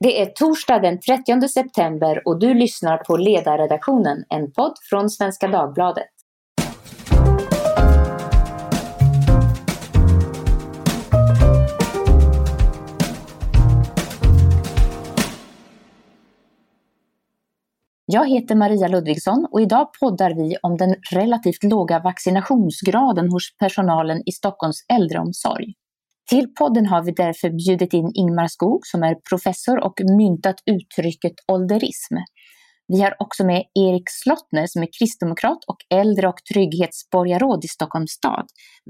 Det är torsdag den 30 september och du lyssnar på Ledarredaktionen, en podd från Svenska Dagbladet. Jag heter Maria Ludvigsson och idag poddar vi om den relativt låga vaccinationsgraden hos personalen i Stockholms äldreomsorg. Till podden har vi därför bjudit in Ingmar Skog som är professor och myntat uttrycket ålderism. Vi har också med Erik Slottner som är kristdemokrat och äldre och trygghetsborgarråd i Stockholms stad.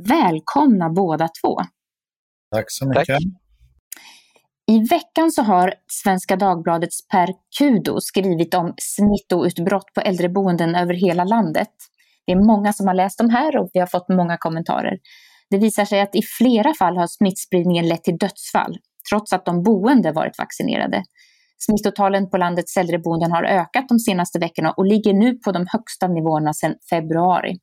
Välkomna båda två! Tack så mycket! Tack. I veckan så har Svenska Dagbladets Per Kudo skrivit om smittoutbrott på äldreboenden över hela landet. Det är många som har läst de här och vi har fått många kommentarer. Det visar sig att i flera fall har smittspridningen lett till dödsfall, trots att de boende varit vaccinerade. Smittotalen på landets äldreboenden har ökat de senaste veckorna och ligger nu på de högsta nivåerna sedan februari.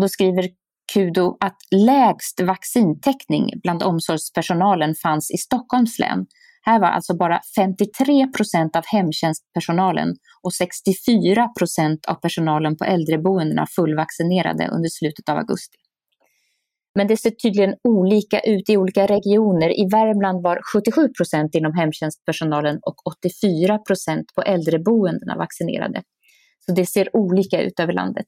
Då skriver Kudo att lägst vaccintäckning bland omsorgspersonalen fanns i Stockholms län. Här var alltså bara 53 procent av hemtjänstpersonalen och 64 procent av personalen på äldreboendena fullvaccinerade under slutet av augusti. Men det ser tydligen olika ut i olika regioner. I Värmland var 77 procent inom hemtjänstpersonalen och 84 procent på äldreboendena vaccinerade. Så det ser olika ut över landet.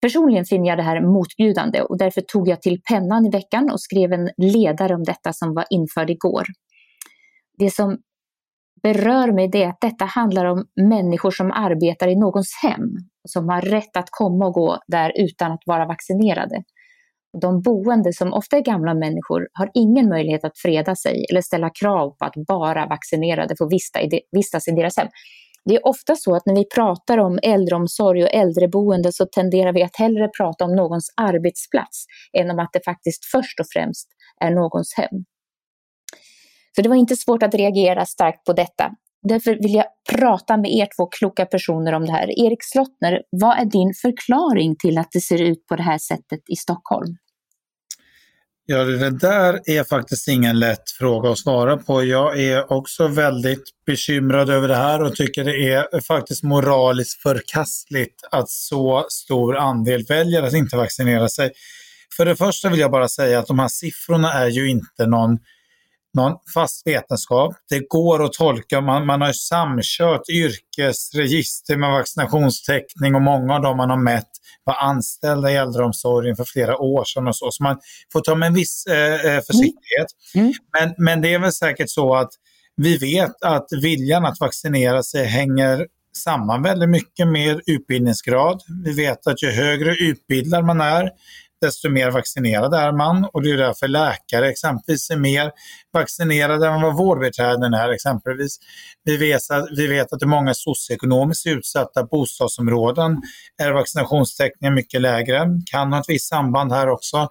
Personligen finner jag det här motbjudande och därför tog jag till pennan i veckan och skrev en ledare om detta som var införd igår. Det som berör mig det är att detta handlar om människor som arbetar i någons hem, som har rätt att komma och gå där utan att vara vaccinerade. De boende, som ofta är gamla människor, har ingen möjlighet att freda sig eller ställa krav på att bara vaccinerade får vistas i deras hem. Det är ofta så att när vi pratar om äldreomsorg och äldreboende så tenderar vi att hellre prata om någons arbetsplats än om att det faktiskt först och främst är någons hem. Så det var inte svårt att reagera starkt på detta. Därför vill jag prata med er två kloka personer om det här. Erik Slottner, vad är din förklaring till att det ser ut på det här sättet i Stockholm? Ja, det där är faktiskt ingen lätt fråga att svara på. Jag är också väldigt bekymrad över det här och tycker det är faktiskt moraliskt förkastligt att så stor andel väljer att inte vaccinera sig. För det första vill jag bara säga att de här siffrorna är ju inte någon någon fast vetenskap. Det går att tolka, man, man har samkört yrkesregister med vaccinationstäckning och många av dem man har mätt var anställda i äldreomsorgen för flera år sedan och så. Så man får ta med en viss eh, eh försiktighet. Mm. Mm. Men, men det är väl säkert så att vi vet att viljan att vaccinera sig hänger samman väldigt mycket med utbildningsgrad. Vi vet att ju högre utbildad man är, desto mer vaccinerad är man och det är därför läkare exempelvis är mer vaccinerade än vad vårdbiträden är exempelvis. Vi vet, att, vi vet att i många socioekonomiskt utsatta bostadsområden är vaccinationstäckningen mycket lägre, kan ha ett visst samband här också.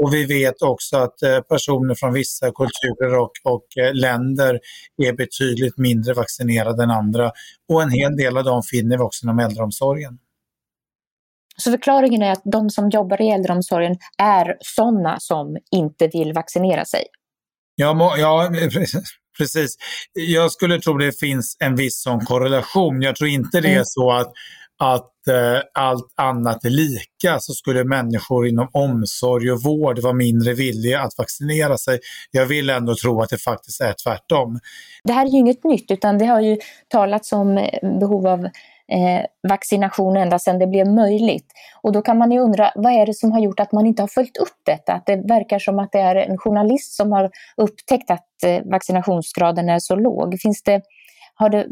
Och vi vet också att eh, personer från vissa kulturer och, och eh, länder är betydligt mindre vaccinerade än andra. Och en hel del av dem finner vi också inom äldreomsorgen. Så förklaringen är att de som jobbar i äldreomsorgen är sådana som inte vill vaccinera sig? Ja, ja precis. Jag skulle tro det finns en viss sån korrelation. Jag tror inte det är mm. så att, att eh, allt annat är lika så skulle människor inom omsorg och vård vara mindre villiga att vaccinera sig. Jag vill ändå tro att det faktiskt är tvärtom. Det här är ju inget nytt utan det har ju talats om eh, behov av eh, vaccination ända sedan det blev möjligt. Och då kan man ju undra, vad är det som har gjort att man inte har följt upp detta? Att det verkar som att det är en journalist som har upptäckt att eh, vaccinationsgraden är så låg. Finns det, har, det,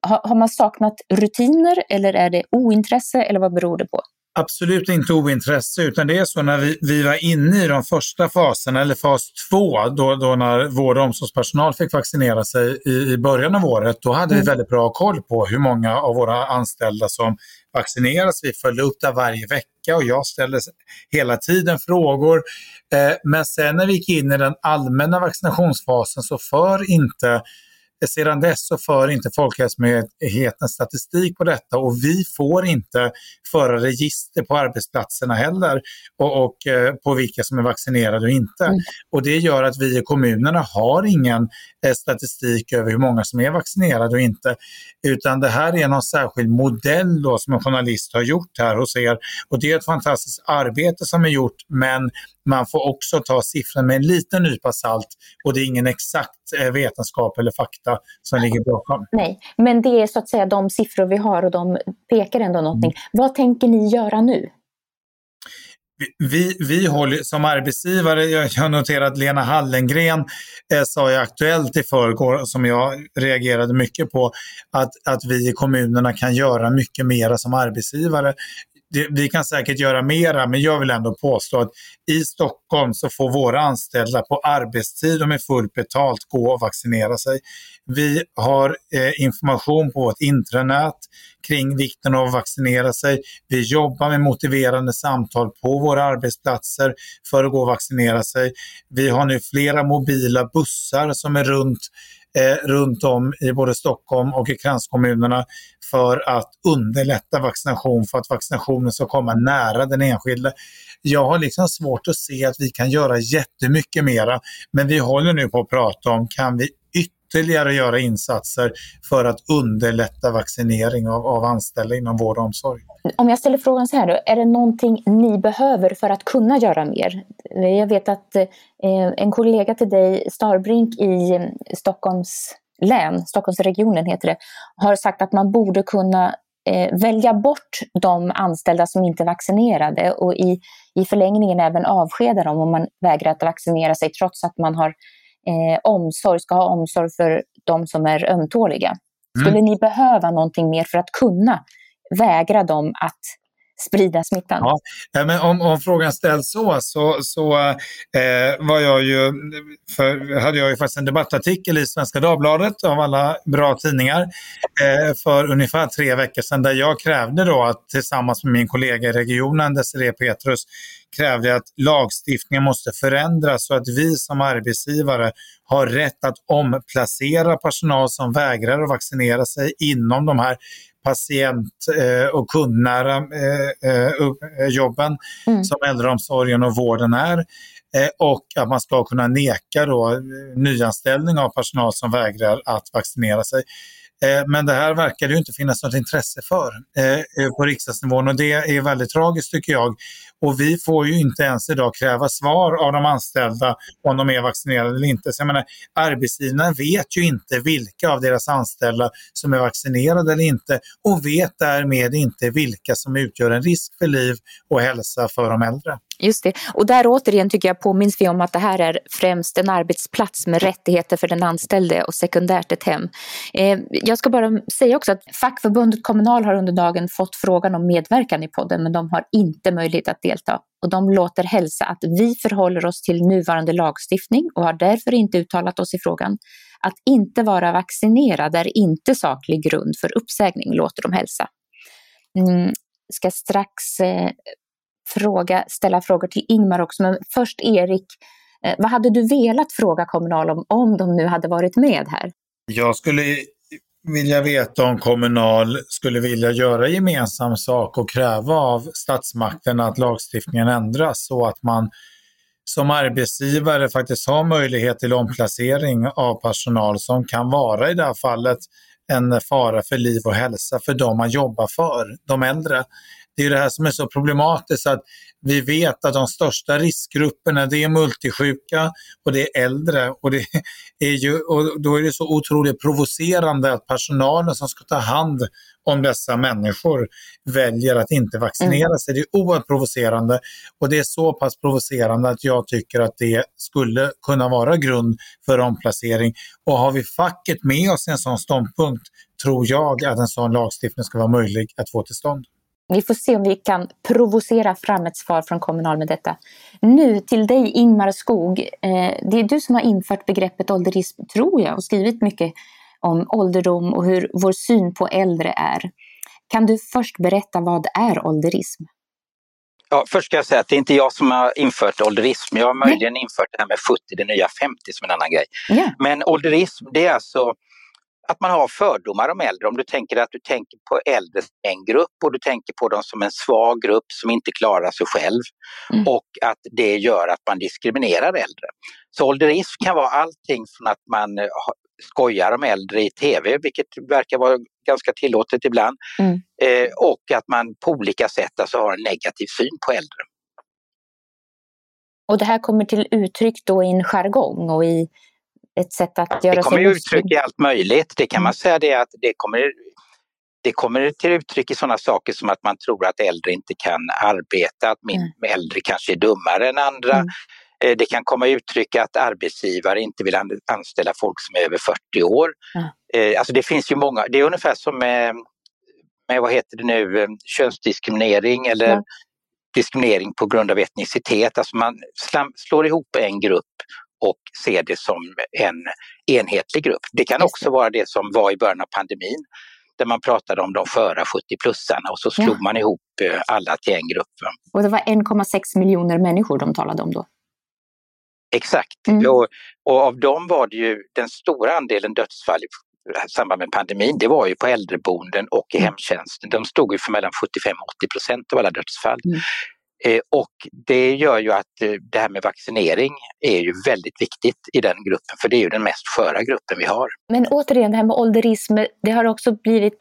har, har man saknat rutiner eller är det ointresse eller vad beror det på? Absolut inte ointresse utan det är så när vi, vi var inne i de första faserna, eller fas två, då, då när vård och omsorgspersonal fick vaccinera sig i, i början av året, då hade mm. vi väldigt bra koll på hur många av våra anställda som vaccineras. Vi följde upp det varje vecka och jag ställde hela tiden frågor. Eh, men sen när vi gick in i den allmänna vaccinationsfasen så för inte sedan dess så för inte Folkhälsomyndigheten statistik på detta och vi får inte föra register på arbetsplatserna heller och, och eh, på vilka som är vaccinerade och inte. Mm. Och det gör att vi i kommunerna har ingen eh, statistik över hur många som är vaccinerade och inte. Utan det här är någon särskild modell då som en journalist har gjort här hos er. Och det är ett fantastiskt arbete som är gjort men man får också ta siffran med en liten nypa salt och det är ingen exakt eh, vetenskap eller fakta som ligger bakom. Nej, men det är så att säga de siffror vi har och de pekar ändå någonting. Mm. Vad tänker ni göra nu? Vi, vi håller som arbetsgivare, jag har noterat att Lena Hallengren eh, sa i Aktuellt i förrgår, som jag reagerade mycket på, att, att vi i kommunerna kan göra mycket mera som arbetsgivare det, vi kan säkert göra mera, men jag vill ändå påstå att i Stockholm så får våra anställda på arbetstid och med fullt betalt gå och vaccinera sig. Vi har eh, information på vårt intranät kring vikten av att vaccinera sig. Vi jobbar med motiverande samtal på våra arbetsplatser för att gå och vaccinera sig. Vi har nu flera mobila bussar som är runt eh, runt om i både Stockholm och i kranskommunerna för att underlätta vaccination, för att vaccinationen ska komma nära den enskilde. Jag har liksom svårt att se att vi kan göra jättemycket mera, men vi håller nu på att prata om, kan vi ytterligare göra insatser för att underlätta vaccinering av, av anställda inom vård och omsorg. Om jag ställer frågan så här då, är det någonting ni behöver för att kunna göra mer? Jag vet att eh, en kollega till dig, Starbrink i eh, Stockholms län, Stockholmsregionen heter det, har sagt att man borde kunna eh, välja bort de anställda som inte är vaccinerade och i, i förlängningen även avskeda dem om man vägrar att vaccinera sig trots att man har eh, omsorg, ska ha omsorg för de som är ömtåliga. Skulle mm. ni behöva någonting mer för att kunna vägra dem att sprida smittan. Ja, men om, om frågan ställs så, så, så eh, var jag ju, för, hade jag ju faktiskt en debattartikel i Svenska Dagbladet av alla bra tidningar eh, för ungefär tre veckor sedan där jag krävde då att tillsammans med min kollega i regionen, Desiree Petrus, krävde att lagstiftningen måste förändras så att vi som arbetsgivare har rätt att omplacera personal som vägrar att vaccinera sig inom de här patient eh, och kundnära eh, eh, jobben mm. som äldreomsorgen och vården är. Och att man ska kunna neka då nyanställning av personal som vägrar att vaccinera sig. Eh, men det här verkar det ju inte finnas något intresse för eh, eh, på riksdagsnivån och det är väldigt tragiskt tycker jag. Och vi får ju inte ens idag kräva svar av de anställda om de är vaccinerade eller inte. Så jag menar, arbetsgivarna vet ju inte vilka av deras anställda som är vaccinerade eller inte och vet därmed inte vilka som utgör en risk för liv och hälsa för de äldre. Just det. Och där återigen tycker jag påminns vi om att det här är främst en arbetsplats med rättigheter för den anställde och sekundärt ett hem. Eh, jag ska bara säga också att fackförbundet Kommunal har under dagen fått frågan om medverkan i podden men de har inte möjlighet att delta. Och de låter hälsa att vi förhåller oss till nuvarande lagstiftning och har därför inte uttalat oss i frågan. Att inte vara vaccinerad är inte saklig grund för uppsägning, låter de hälsa. Mm, ska strax eh, fråga, ställa frågor till Ingmar också, men först Erik, eh, vad hade du velat fråga Kommunal om, om de nu hade varit med här? Jag skulle vilja veta om Kommunal skulle vilja göra gemensam sak och kräva av statsmakten att lagstiftningen ändras så att man som arbetsgivare faktiskt har möjlighet till omplacering av personal som kan vara i det här fallet en fara för liv och hälsa för de man jobbar för, de äldre det är det här som är så problematiskt att vi vet att de största riskgrupperna det är multisjuka och det är äldre. Och, det är ju, och då är det så otroligt provocerande att personalen som ska ta hand om dessa människor väljer att inte vaccinera mm. sig. Det är oerhört provocerande och det är så pass provocerande att jag tycker att det skulle kunna vara grund för omplacering. Och har vi facket med oss i en sån ståndpunkt tror jag att en sån lagstiftning ska vara möjlig att få till stånd. Vi får se om vi kan provocera fram ett svar från Kommunal med detta. Nu till dig Ingmar Skog. Eh, det är du som har infört begreppet ålderism, tror jag, och skrivit mycket om ålderdom och hur vår syn på äldre är. Kan du först berätta vad är ålderism? Ja, först ska jag säga att det är inte jag som har infört ålderism. Jag har möjligen Nej. infört det här med 70, det nya 50 som en annan grej. Yeah. Men ålderism, det är alltså att man har fördomar om äldre. Om du tänker att du tänker på äldre som en grupp och du tänker på dem som en svag grupp som inte klarar sig själv mm. och att det gör att man diskriminerar äldre. Så ålderism kan vara allting från att man eh, skojar om äldre i tv, vilket verkar vara ganska tillåtet ibland, mm. eh, och att man på olika sätt alltså har en negativ syn på äldre. Och det här kommer till uttryck då i en jargong och i ett sätt att göra Det kommer sig uttryck i allt möjligt. Det kan man mm. säga det att det kommer, det kommer till uttryck i sådana saker som att man tror att äldre inte kan arbeta, att min, mm. äldre kanske är dummare än andra. Mm. Eh, det kan komma uttryck att arbetsgivare inte vill anställa folk som är över 40 år. Mm. Alltså det finns ju många, det är ungefär som med, med vad heter det nu, eh, könsdiskriminering eller diskriminering på grund av etnicitet. Alltså man slår ihop en grupp och ser det som en enhetlig grupp. Det kan också vara det som var i början av pandemin där man pratade om de sköra 70-plussarna och så slog ja. man ihop eh, alla till en grupp. Och det var 1,6 miljoner människor de talade om då? Exakt, mm. och, och, av dem var det ju den stora andelen dödsfall i samband med pandemin, det var ju på äldreboenden och i mm. hemtjänsten. De stod ju för mellan 75 80 procent av alla dödsfall. Mm. Eh, och det gör ju att eh, det här med vaccinering är ju väldigt viktigt i den gruppen, för det är ju den mest sköra gruppen vi har. Men återigen, det här med ålderism, det har också blivit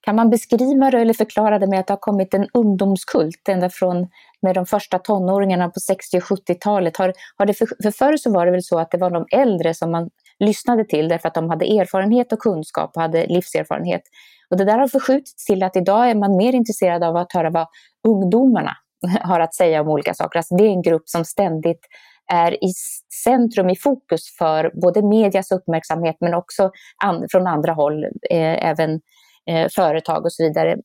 kan man beskriva det eller förklara det med att det har kommit en ungdomskult ända från med de första tonåringarna på 60 och 70-talet? Har, har det för, för förr så var det väl så att det var de äldre som man lyssnade till därför att de hade erfarenhet och kunskap och hade livserfarenhet. Och det där har förskjutits till att idag är man mer intresserad av att höra vad ungdomarna har att säga om olika saker. Alltså det är en grupp som ständigt är i centrum, i fokus för både medias uppmärksamhet men också an, från andra håll, eh, även eh, företag och så vidare.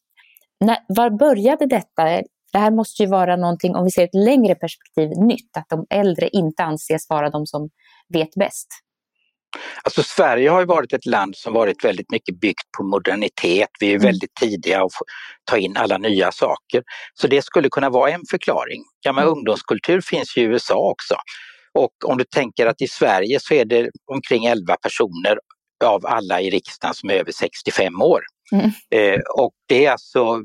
När, var började detta? Det här måste ju vara någonting, om vi ser ett längre perspektiv, nytt, att de äldre inte anses vara de som vet bäst. Alltså Sverige har ju varit ett land som varit väldigt mycket byggt på modernitet. Vi är mm. väldigt tidiga att ta in alla nya saker. Så det skulle kunna vara en förklaring. Ja, men mm. ungdomskultur finns ju i USA också. Och om du tänker att i Sverige så är det omkring 11 personer av alla i riksdagen som är över 65 år. Mm. Eh, och det är alltså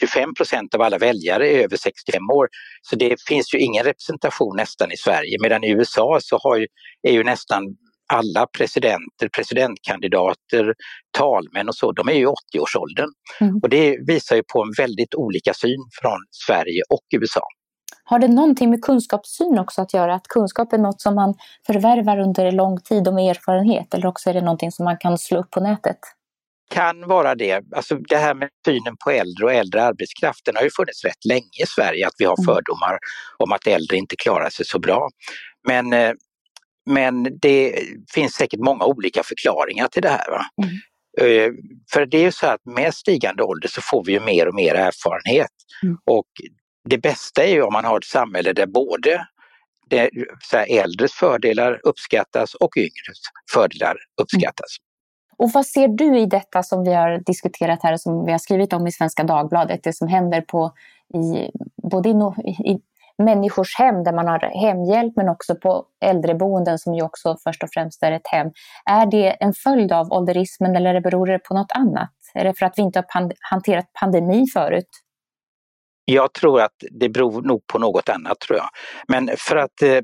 25 procent av alla väljare är över 65 år. Så det finns ju ingen representation nästan i Sverige medan i USA så har är ju nästan alla presidenter, presidentkandidater, talmän och så, de är ju 80-årsåldern. Mm. Och det visar ju på en väldigt olika syn från Sverige och USA. Har det någonting med kunskapssyn också att göra? Att kunskap är något som man förvärvar under lång tid och med erfarenhet eller också är det någonting som man kan slå upp på nätet? Kan vara det. Alltså det här med synen på äldre och äldre arbetskraft, den har ju funnits rätt länge i Sverige, att vi har mm. fördomar om att äldre inte klarar sig så bra. Men, eh, men det finns säkert många olika förklaringar till det här. Mm. Eh, för det är ju så att med stigande ålder så får vi ju mer och mer erfarenhet. Mm. Och det bästa är ju om man har ett samhälle där både det, äldres fördelar uppskattas och yngres fördelar uppskattas. Och vad ser du i detta som vi har diskuterat här och som vi har skrivit om i Svenska Dagbladet, det som händer på i, både i, i människors hem där man har hemhjälp men också på äldreboenden som ju också först och främst är ett hem. Är det en följd av ålderismen eller beror det på något annat? Är det för att vi inte har pand hanterat pandemi förut? Jag tror att det beror nog på något annat tror jag. Men för att eh,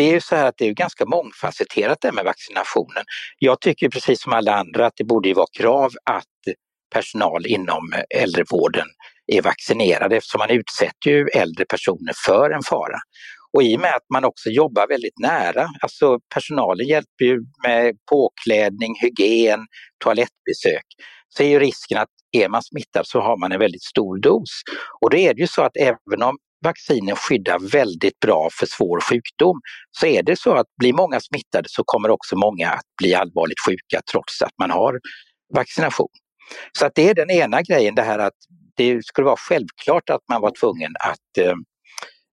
det är ju så här att det är ganska mångfacetterat det med vaccinationen. Jag tycker precis som alla andra att det borde vara krav att personal inom äldrevården är vaccinerade eftersom man utsätter ju äldre personer för en fara. Och i och med att man också jobbar väldigt nära, alltså personalen hjälper ju med påklädning, hygien, toalettbesök, så är ju risken att är man smittad så har man en väldigt stor dos. Och då är det ju så att även om vaccinen skyddar väldigt bra för svår sjukdom. Så är det så att blir många smittade så kommer också många att bli allvarligt sjuka trots att man har vaccination. Så att det är den ena grejen, det här att det skulle vara självklart att man var tvungen att eh,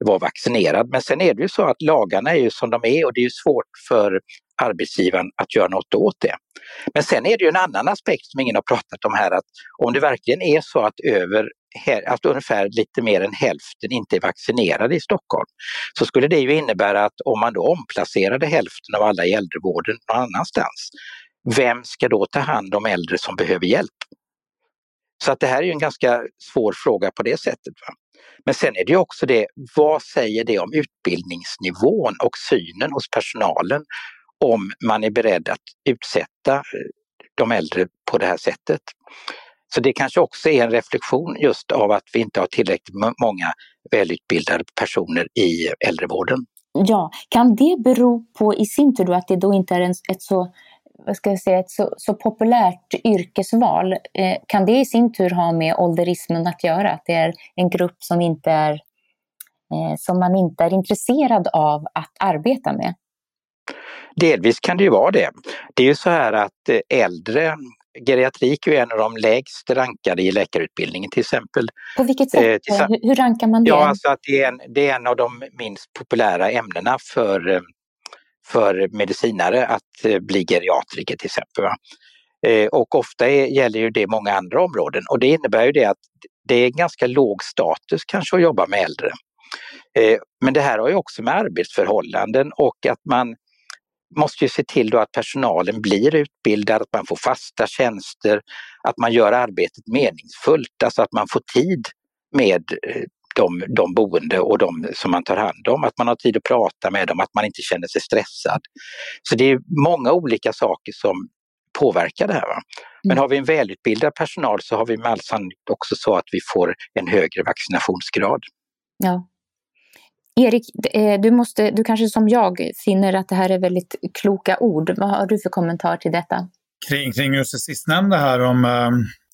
vara vaccinerad. Men sen är det ju så att lagarna är ju som de är och det är svårt för arbetsgivaren att göra något åt det. Men sen är det ju en annan aspekt som ingen har pratat om här, att om det verkligen är så att över att alltså ungefär lite mer än hälften inte är vaccinerade i Stockholm, så skulle det ju innebära att om man då omplacerade hälften av alla i äldrevården någon annanstans, vem ska då ta hand om äldre som behöver hjälp? Så att det här är en ganska svår fråga på det sättet. Va? Men sen är det också det, vad säger det om utbildningsnivån och synen hos personalen om man är beredd att utsätta eh, de äldre på det här sättet. Så det kanske också är en reflektion just av att vi inte har tillräckligt många välutbildade personer i äldrevården. Ja, kan det bero på i sin tur då att det då inte är en, ett så vad ska jag säga, ett så, så populärt yrkesval, eh, kan det i sin tur ha med ålderismen att göra? Att det är en grupp som, inte är, eh, som man inte är intresserad av att arbeta med? Delvis kan det ju vara det. Det är ju så här att eh, äldre geriatrik är en av de lägst rankade i läkarutbildningen till exempel. På vilket sätt? Eh, hur, hur rankar man det? Ja, alltså att det är, en, det är en av de minst populära ämnena för eh, för medicinare att eh, bli geriatriker till exempel. Eh, och ofta är, gäller ju det många andra områden och det innebär ju det att det är ganska låg status kanske att jobba med äldre. Men det här har ju också med arbetsförhållanden och att man måste ju se till då att personalen blir utbildad, att man får fasta tjänster, att man gör arbetet meningsfullt, alltså att man får tid med de, de boende och de som man tar hand om, att man har tid att prata med dem, att man inte känner sig stressad. Så det är många olika saker som påverkar det här. Va? Men mm. har vi en välutbildad personal så har vi med all också så att vi får en högre vaccinationsgrad. Ja. Erik, eh, du, måste, du kanske som jag finner att det här är väldigt kloka ord. Vad har du för kommentar till detta? Kring, kring just det sistnämnda här om eh,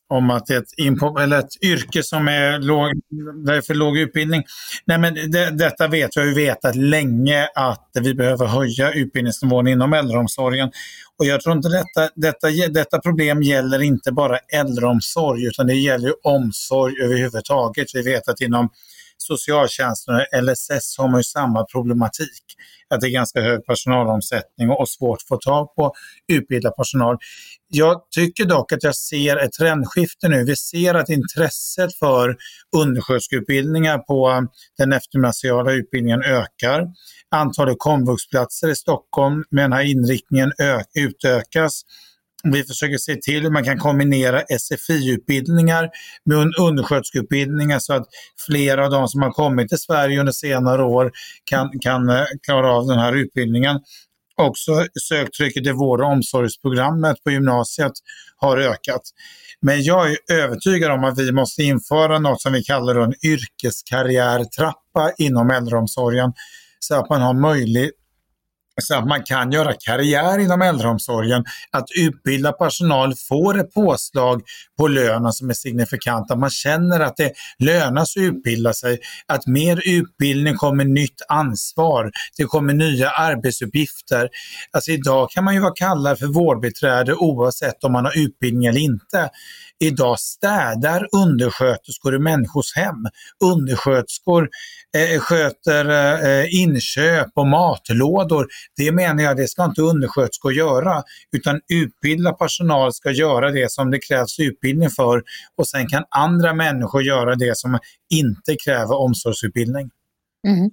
om att det är ett, eller ett yrke som är låg, där är för låg utbildning. Nej, men det, detta vet vi har ju vetat länge att vi behöver höja utbildningsnivån inom äldreomsorgen. Och jag tror inte detta, detta, detta problem gäller inte bara äldreomsorg utan det gäller omsorg överhuvudtaget. Vi vet att inom socialtjänsten och LSS har man ju samma problematik. Att det är ganska hög personalomsättning och svårt att få tag på utbildad personal. Jag tycker dock att jag ser ett trendskifte nu. Vi ser att intresset för undersköterskeutbildningar på eh, den eftergymnasiala utbildningen ökar. Antalet komvuxplatser i Stockholm med den här inriktningen utökas. Vi försöker se till hur man kan kombinera SFI-utbildningar med undersköterskeutbildningar så att flera av de som har kommit till Sverige under senare år kan, kan eh, klara av den här utbildningen. Också söktrycket i vård och omsorgsprogrammet på gymnasiet har ökat. Men jag är övertygad om att vi måste införa något som vi kallar en yrkeskarriärtrappa inom äldreomsorgen så att man har möjlighet så att man kan göra karriär inom äldreomsorgen, att utbilda personal får ett påslag på lönen som är signifikant, att man känner att det lönar sig att utbilda sig, att mer utbildning kommer nytt ansvar, det kommer nya arbetsuppgifter. Alltså idag kan man ju vara kallad för vårdbiträde oavsett om man har utbildning eller inte. Idag städar undersköterskor i människors hem. Undersköterskor eh, sköter eh, inköp och matlådor. Det menar jag, det ska inte undersköterskor göra, utan utbildad personal ska göra det som det krävs utbildning för och sen kan andra människor göra det som inte kräver omsorgsutbildning. Mm.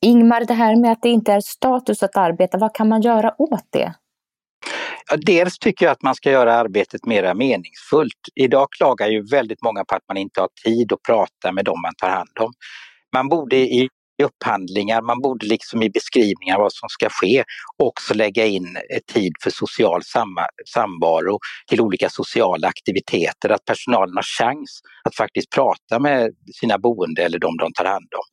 Ingmar, det här med att det inte är status att arbeta, vad kan man göra åt det? Dels tycker jag att man ska göra arbetet mer meningsfullt. Idag klagar ju väldigt många på att man inte har tid att prata med dem man tar hand om. Man borde i i upphandlingar, man borde liksom i beskrivningar vad som ska ske också lägga in eh, tid för social samvaro till olika sociala aktiviteter, att personalen har chans att faktiskt prata med sina boende eller de de tar hand om.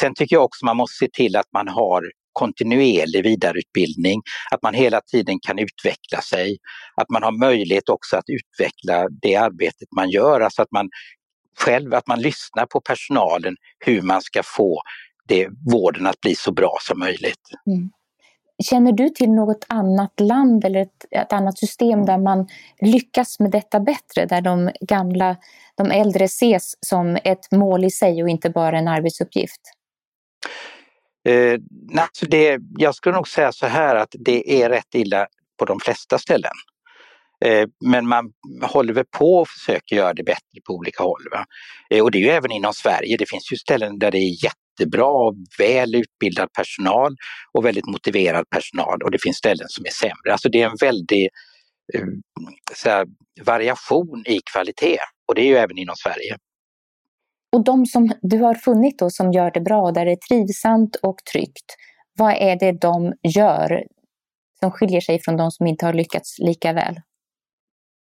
Sen tycker jag också man måste se till att man har kontinuerlig vidareutbildning, att man hela tiden kan utveckla sig, att man har möjlighet också att utveckla det arbetet man gör, alltså att man själv, att man lyssnar på personalen hur man ska få det, vården att bli så bra som möjligt. Mm. Känner du till något annat land eller ett, ett, annat system där man lyckas med detta bättre? Där de gamla, de äldre ses som ett mål i sig och inte bara en arbetsuppgift? Eh, alltså det, jag skulle nog säga så här att det är rätt illa på de flesta ställen. Eh, men man håller väl på och försöker göra det bättre på olika håll. Eh, och det är ju även inom Sverige. Det finns ju ställen där det är jättebra, väl utbildad personal och väldigt motiverad personal och det finns ställen som är sämre. Alltså det är en väldig eh, här, variation i kvalitet och det är ju även inom Sverige. Och de som du har funnit då som gör det bra, där det är trivsamt och tryggt, vad är det de gör som skiljer sig från de som inte har lyckats lika väl?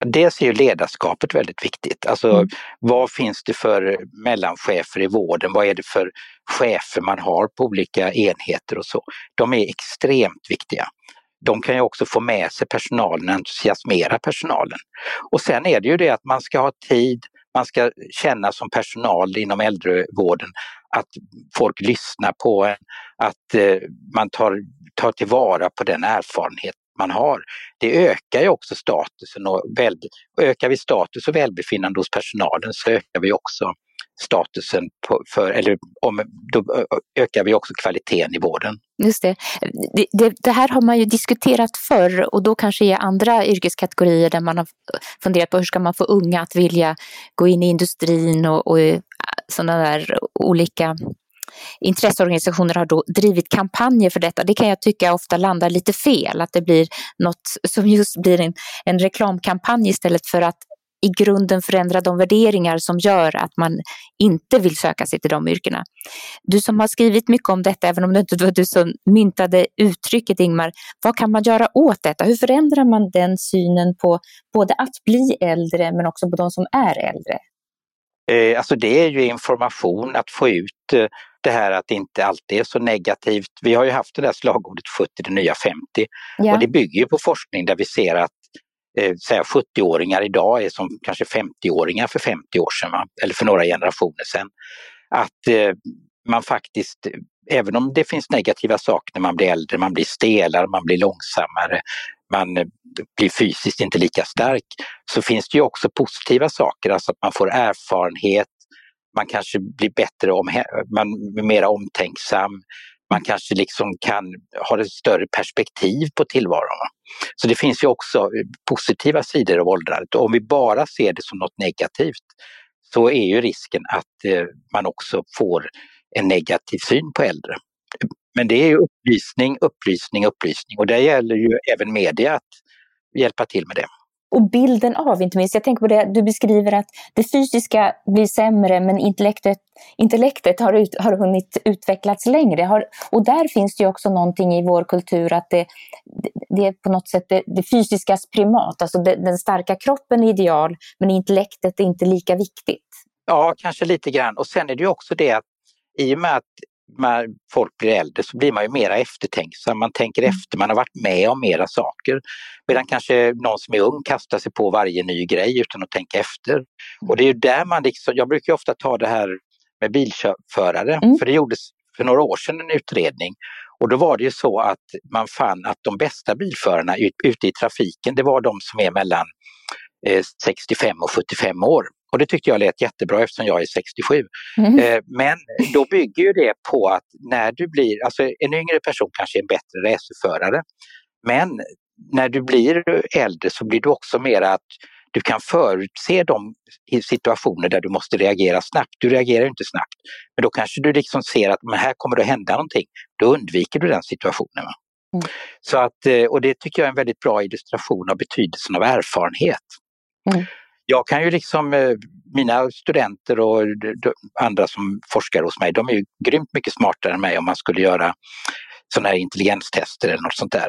Dels är ju ledarskapet väldigt viktigt. Alltså mm. vad finns det för mellanchefer i vården? Vad är det för chefer man har på olika enheter och så? De är extremt viktiga. De kan ju också få med sig personalen, entusiasmera personalen. Och sen är det ju det att man ska ha tid, man ska känna som personal inom äldrevården att folk lyssnar på en, att eh, man tar, tar tillvara på den erfarenhet man har. Det ökar ju också statusen och, väl, och ökar vi status och välbefinnande hos personalen så ökar vi också statusen på, för, eller om, då ökar vi också kvaliteten i vården. Just det. Det, det. det, här har man ju diskuterat förr och då kanske i andra yrkeskategorier där man har funderat på hur ska man få unga att vilja gå in i industrin och, och sådana där olika intresseorganisationer har då drivit kampanjer för detta. Det kan jag tycka ofta landar lite fel, att det blir något som just blir en, en reklamkampanj istället för att i grunden förändra de värderingar som gör att man inte vill söka sig till de yrkena. Du som har skrivit mycket om detta, även om det inte var du som myntade uttrycket Ingmar, vad kan man göra åt detta? Hur förändrar man den synen på både att bli äldre men också på de som är äldre? Eh, alltså det är ju information, att få ut eh, det här att det inte alltid är så negativt. Vi har ju haft det där slagordet 70 det nya 50 ja. och det bygger ju på forskning där vi ser att eh, 70-åringar idag är som kanske 50-åringar för 50 år sedan, eller för några generationer sedan. Att eh, man faktiskt, även om det finns negativa saker när man blir äldre, man blir stelare, man blir långsammare, man eh, blir fysiskt inte lika stark, så finns det ju också positiva saker, alltså att man får erfarenhet, man kanske blir bättre, om, man är mer omtänksam, man kanske liksom kan ha ett större perspektiv på tillvaron. Så det finns ju också eh, positiva sidor av åldrandet. Om vi bara ser det som något negativt så är ju risken att eh, man också får en negativ syn på äldre. Men det är ju upplysning, upplysning, upplysning och det gäller ju även media att hjälpa till med det och bilden av, inte minst. Jag tänker på det du beskriver att det fysiska blir sämre men intellektet, intellektet har, ut, har hunnit utvecklas längre. Har, och där finns det ju också någonting i vår kultur att det, det är på något sätt det, det fysiskas primat. Alltså det, den starka kroppen är ideal men intellektet är inte lika viktigt. Ja, kanske lite grann. Och sen är det ju också det att i och med att när folk blir äldre så blir man ju mera eftertänksam, man tänker mm. efter, man har varit med om mera saker. Medan kanske någon som är ung kastar sig på varje ny grej utan att tänka efter. Och det är ju där man liksom, jag brukar ofta ta det här med bilförare, mm. för det gjordes för några år sedan en utredning och då var det ju så att man fann att de bästa bilförarna ute i trafiken, det var de som är mellan 65 eh, och 75 år. Och det tyckte jag lät jättebra eftersom jag är 67. Mm. Eh, men då bygger ju det på att när du blir, alltså en yngre person kanske är en bättre racerförare. Men när du blir äldre så blir du också mer att du kan förutse de situationer där du måste reagera snabbt. Du reagerar inte snabbt, men då kanske du liksom ser att men här kommer det att hända någonting. Då undviker du den situationen. Mm. Så att, eh, och det tycker jag är en väldigt bra illustration av betydelsen av erfarenhet. Mm jag kan ju liksom, eh, mina studenter och andra som forskar hos mig, de är ju grymt mycket smartare än mig om man skulle göra sådana här intelligenstester eller något sånt där.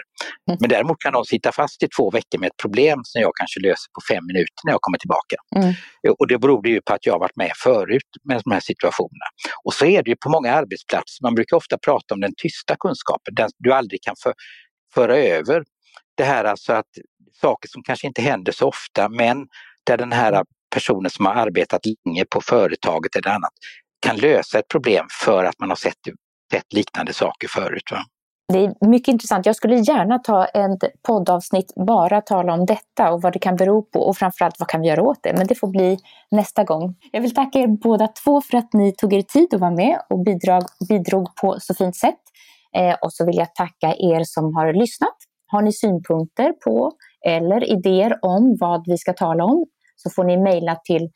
Mm. Men däremot kan de sitta fast i två veckor med ett problem som jag kanske löser på fem minuter när jag kommer tillbaka. Mm. Och det beror ju på att jag har varit med förut med de här situationerna. Och så är det ju på många arbetsplatser, man brukar ofta prata om den tysta kunskapen, den du aldrig kan för, föra över. Det här alltså att saker som kanske inte händer så ofta men där den här personen som har arbetat länge på företaget eller annat kan lösa ett problem för att man har sett, sett liknande saker förut. Va? Det är mycket intressant. Jag skulle gärna ta ett poddavsnitt bara tala om detta och vad det kan bero på och framförallt vad kan vi göra åt det. Men det får bli nästa gång. Jag vill tacka er båda två för att ni tog er tid att vara med och bidrog, bidrog på så fint sätt. Eh, och så vill jag tacka er som har lyssnat. Har ni synpunkter på eller idéer om vad vi ska tala om så får ni mejla till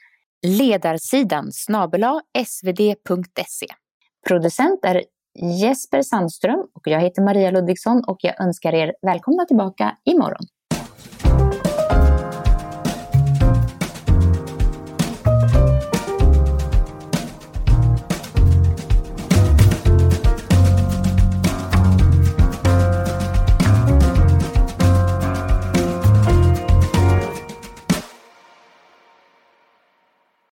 ledarsidan snabela svd.se. Producent är Jesper Sandström och jag heter Maria Ludvigsson och jag önskar er välkomna tillbaka imorgon.